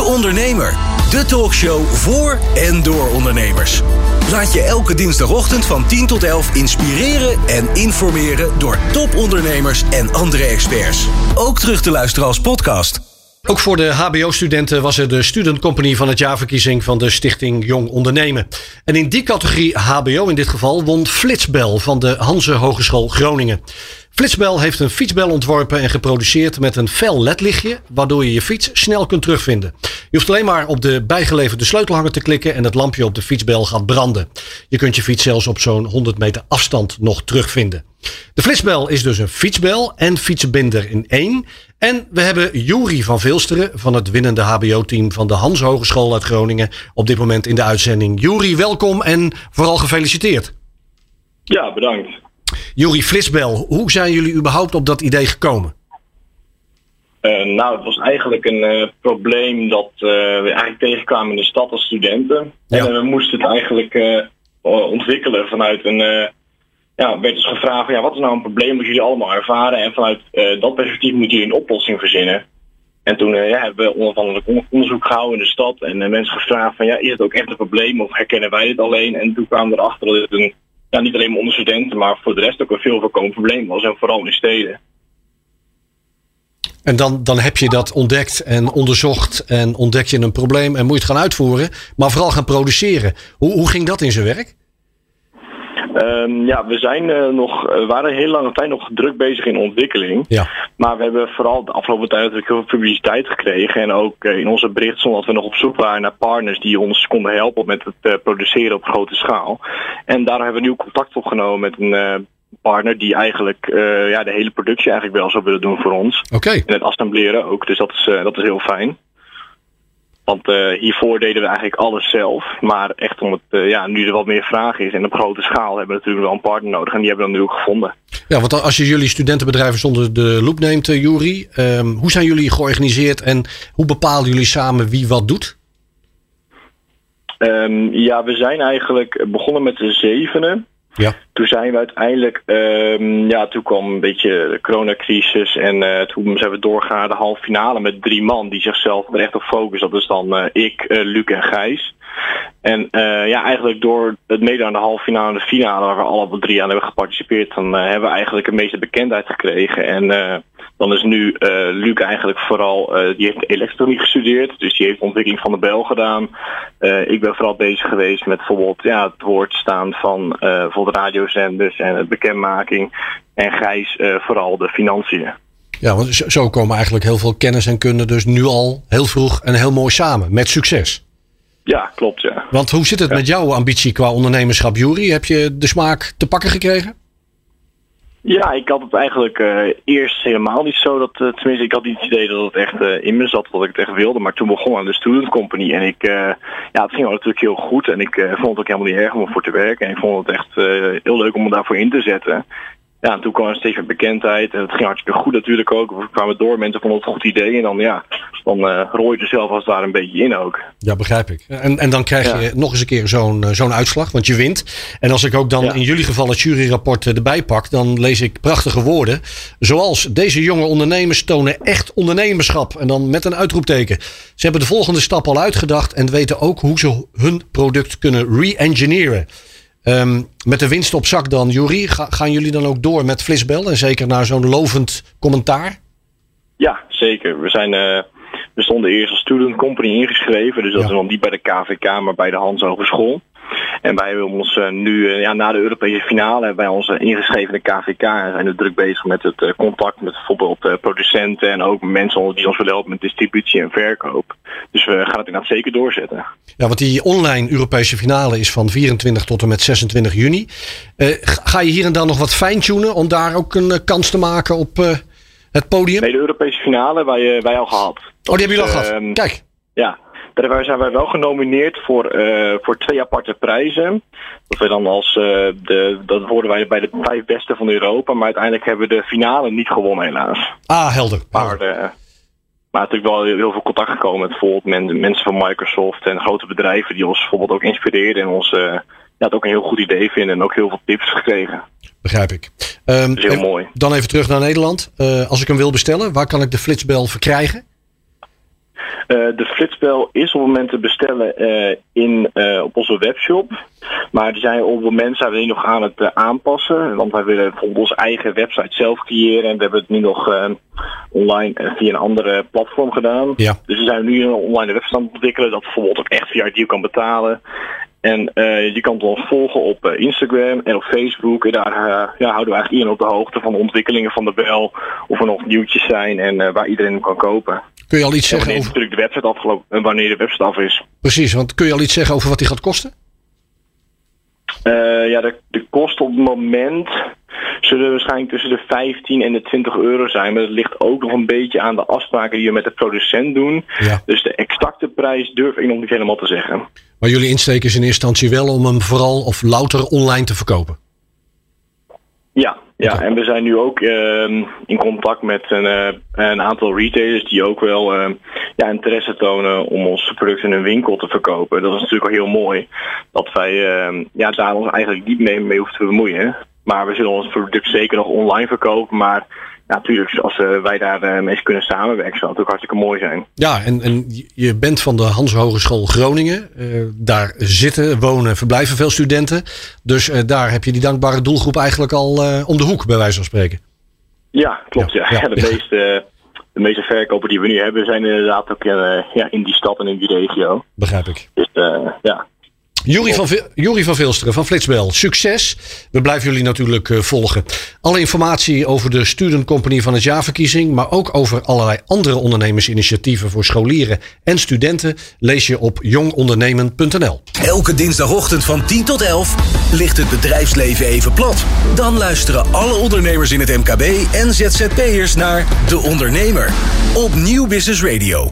De Ondernemer. De talkshow voor en door ondernemers. Laat je elke dinsdagochtend van 10 tot 11 inspireren en informeren door topondernemers en andere experts. Ook terug te luisteren als podcast. Ook voor de HBO-studenten was er de Student Company van het jaarverkiezing van de Stichting Jong Ondernemen. En in die categorie HBO in dit geval won Flitsbel van de Hanse Hogeschool Groningen. Flitsbel heeft een fietsbel ontworpen en geproduceerd met een fel ledlichtje, waardoor je je fiets snel kunt terugvinden. Je hoeft alleen maar op de bijgeleverde sleutelhanger te klikken en het lampje op de fietsbel gaat branden. Je kunt je fiets zelfs op zo'n 100 meter afstand nog terugvinden. De Flitsbel is dus een fietsbel en fietsenbinder in één. En we hebben Juri van Vilsteren van het winnende HBO-team van de Hans Hogeschool uit Groningen op dit moment in de uitzending. Juri, welkom en vooral gefeliciteerd. Ja, bedankt. Juri Flitsbel, hoe zijn jullie überhaupt op dat idee gekomen? Uh, nou, het was eigenlijk een uh, probleem dat uh, we eigenlijk tegenkwamen in de stad als studenten. Ja. En we moesten het eigenlijk ontwikkelen vanuit een. ja, werd dus gevraagd: van, ja, wat is nou een probleem dat jullie allemaal ervaren? En vanuit dat perspectief moeten jullie een oplossing verzinnen. En toen ja, hebben we onafhankelijk onderzoek gehouden in de stad en mensen gevraagd: van ja, is het ook echt een probleem of herkennen wij dit alleen? En toen kwamen we erachter dat het een, ja, niet alleen maar onder studenten, maar voor de rest ook een veel voorkomend probleem was. En vooral in steden. En dan, dan heb je dat ontdekt en onderzocht en ontdek je een probleem en moet je het gaan uitvoeren, maar vooral gaan produceren. Hoe, hoe ging dat in zijn werk? Um, ja, we zijn uh, nog, we waren een hele lange tijd nog druk bezig in ontwikkeling. Ja. Maar we hebben vooral de afgelopen tijd natuurlijk heel veel publiciteit gekregen. En ook uh, in onze bericht stond dat we nog op zoek waren naar partners die ons konden helpen met het uh, produceren op grote schaal. En daar hebben we nu contact opgenomen met een partner die eigenlijk uh, ja, de hele productie eigenlijk wel zou willen doen voor ons. Oké. Okay. En het assembleren ook, dus dat is, uh, dat is heel fijn. Want uh, hiervoor deden we eigenlijk alles zelf. Maar echt om het, ja, nu er wat meer vraag is en op grote schaal hebben we natuurlijk wel een partner nodig. En die hebben we dan nu ook gevonden. Ja, want als je jullie studentenbedrijven zonder de loop neemt, Jury. Um, hoe zijn jullie georganiseerd en hoe bepalen jullie samen wie wat doet? Um, ja, we zijn eigenlijk begonnen met de zevenen. Ja. Toen zijn we uiteindelijk, um, ja, toen kwam een beetje de coronacrisis en uh, toen zijn we doorgaan de halve finale met drie man die zichzelf er echt op focussen. Dat is dan uh, ik, uh, Luc en Gijs. En ja, eigenlijk door het meedoen aan de halve finale en de finale, waar we alle drie aan hebben geparticipeerd, dan hebben we eigenlijk de meeste bekendheid gekregen. En dan is nu uh, Luc eigenlijk vooral, uh, die heeft elektroniek gestudeerd, dus die heeft ontwikkeling van de bel gedaan. Uh, ik ben vooral bezig geweest met bijvoorbeeld ja, het woord staan van bijvoorbeeld radiozenders en het bekendmaking. En Gijs vooral de financiën. Ja, want zo komen eigenlijk heel veel kennis en kunde dus nu al heel vroeg en heel mooi samen, met succes. Ja, klopt ja. Want hoe zit het ja. met jouw ambitie qua ondernemerschap, Jury? Heb je de smaak te pakken gekregen? Ja, ik had het eigenlijk uh, eerst helemaal niet zo. Dat, uh, tenminste, ik had niet het idee dat het echt uh, in me zat, dat ik het echt wilde. Maar toen begon aan de Student Company. En ik, ja, het ging natuurlijk heel goed. En ik vond het ook helemaal niet erg om ervoor te werken. En ik vond het echt heel leuk om me daarvoor in te zetten. Ja, en toen kwam er steeds meer bekendheid. En het ging hartstikke goed natuurlijk ook. We kwamen door, mensen vonden het een goed idee. En dan, ja, dan uh, rooi je er zelf als daar een beetje in ook. Ja, begrijp ik. En, en dan krijg je nog eens een keer zo'n zo'n uitslag, want je wint. En als ik ook dan ja. in jullie geval het juryrapport erbij pak, dan lees ik prachtige woorden. Zoals deze jonge ondernemers tonen echt ondernemerschap. En dan met een uitroepteken. Ze hebben de volgende stap al uitgedacht en weten ook hoe ze hun product kunnen re-engineeren. Um, met de winst op zak dan, Jury, ga, gaan jullie dan ook door met Flisbel en zeker naar zo'n lovend commentaar? Ja, zeker. We, zijn, uh, we stonden eerst als student company ingeschreven, dus dat ja. is dan niet bij de KVK, maar bij de Hans Hogeschool. En wij hebben ons uh, nu, uh, ja, na de Europese finale, hebben wij ons ingeschreven in de KVK en zijn nu druk bezig met het contact met bijvoorbeeld producenten en ook mensen die ons willen helpen met distributie en verkoop. Dus we gaan het inderdaad zeker doorzetten. Ja, want die online Europese finale is van 24 tot en met 26 juni. ga je hier en dan nog wat fine-tunen om daar ook een kans te maken op het podium? Nee, de Europese finale wij, wij al gehad. Oh, die hebben jullie al gehad? Kijk. Ja, daar zijn wij wel genomineerd voor, uh, voor twee aparte prijzen. Dat we dan als uh, de, dat worden wij bij de vijf beste van Europa, maar uiteindelijk hebben we de finale niet gewonnen helaas. Ah, helder. Maar, uh, maar natuurlijk wel heel veel contact gekomen met bijvoorbeeld men, mensen van Microsoft en grote bedrijven die ons bijvoorbeeld ook inspireren en ons ja, het ook een heel goed idee vinden en ook heel veel tips gekregen. Begrijp ik. Um, heel mooi. Dan even terug naar Nederland. als ik hem wil bestellen, waar kan ik de flitsbel verkrijgen? De flitsbel is op het moment te bestellen in, op onze webshop. Maar die zijn op het moment zijn we die nog aan het aanpassen. Want wij willen bijvoorbeeld onze eigen website zelf creëren. En we hebben het nu nog online via een andere platform gedaan. Ja. Dus we zijn nu een online website aan het ontwikkelen. Dat bijvoorbeeld ook echt via die kan betalen. En uh, je kan ons volgen op uh, Instagram en op Facebook. En daar uh, ja, houden we eigenlijk iedereen op de hoogte van de ontwikkelingen van de bel. Of er nog nieuwtjes zijn en waar iedereen hem kan kopen. Kun je al iets zeggen over... natuurlijk de website afgelopen, wanneer de website af is. Precies, want kun je al iets zeggen over wat die gaat kosten? ja, de, de kosten op het moment zullen waarschijnlijk tussen de 15 en de 20 euro zijn. Maar dat ligt ook nog een beetje aan de afspraken die we met de producent doen. Ja. Dus de exacte prijs durf ik nog niet helemaal te zeggen. Maar jullie insteek is in eerste instantie wel om hem vooral of louter online te verkopen? Ja, ja, en we zijn nu ook uh, in contact met een, uh, een, aantal retailers die ook wel uh, ja, interesse tonen om onze producten in hun winkel te verkopen. Dat is natuurlijk al heel mooi. Dat wij ja, daar ons eigenlijk niet mee, mee hoeven te bemoeien. Maar we zullen ons product zeker nog online verkopen. Maar ja, natuurlijk, als uh, wij daar uh, mee kunnen samenwerken, zou het ook hartstikke mooi zijn. Ja, en, en je bent van de Hans Hogeschool Groningen. Uh, daar zitten, wonen, verblijven veel studenten. Dus daar heb je die dankbare doelgroep eigenlijk al om de hoek, bij wijze van spreken. Ja, klopt. Ja. ja. ja de, meeste, de meeste verkopen die we nu hebben zijn inderdaad ook ja, in die stad en in die regio. Begrijp ik. Dus ja, Jury van, Jury van Vilsteren van Flitsbel, succes. We blijven jullie natuurlijk uh, volgen. Alle informatie over de Student Company van het jaarverkiezing, maar ook over allerlei andere ondernemersinitiatieven voor scholieren en studenten, lees je op jongondernemen.nl. Elke dinsdagochtend van 10 tot 11 ligt het bedrijfsleven even plat. Dan luisteren alle ondernemers in het MKB en ZZP'ers naar De Ondernemer op Nieuw Business Radio.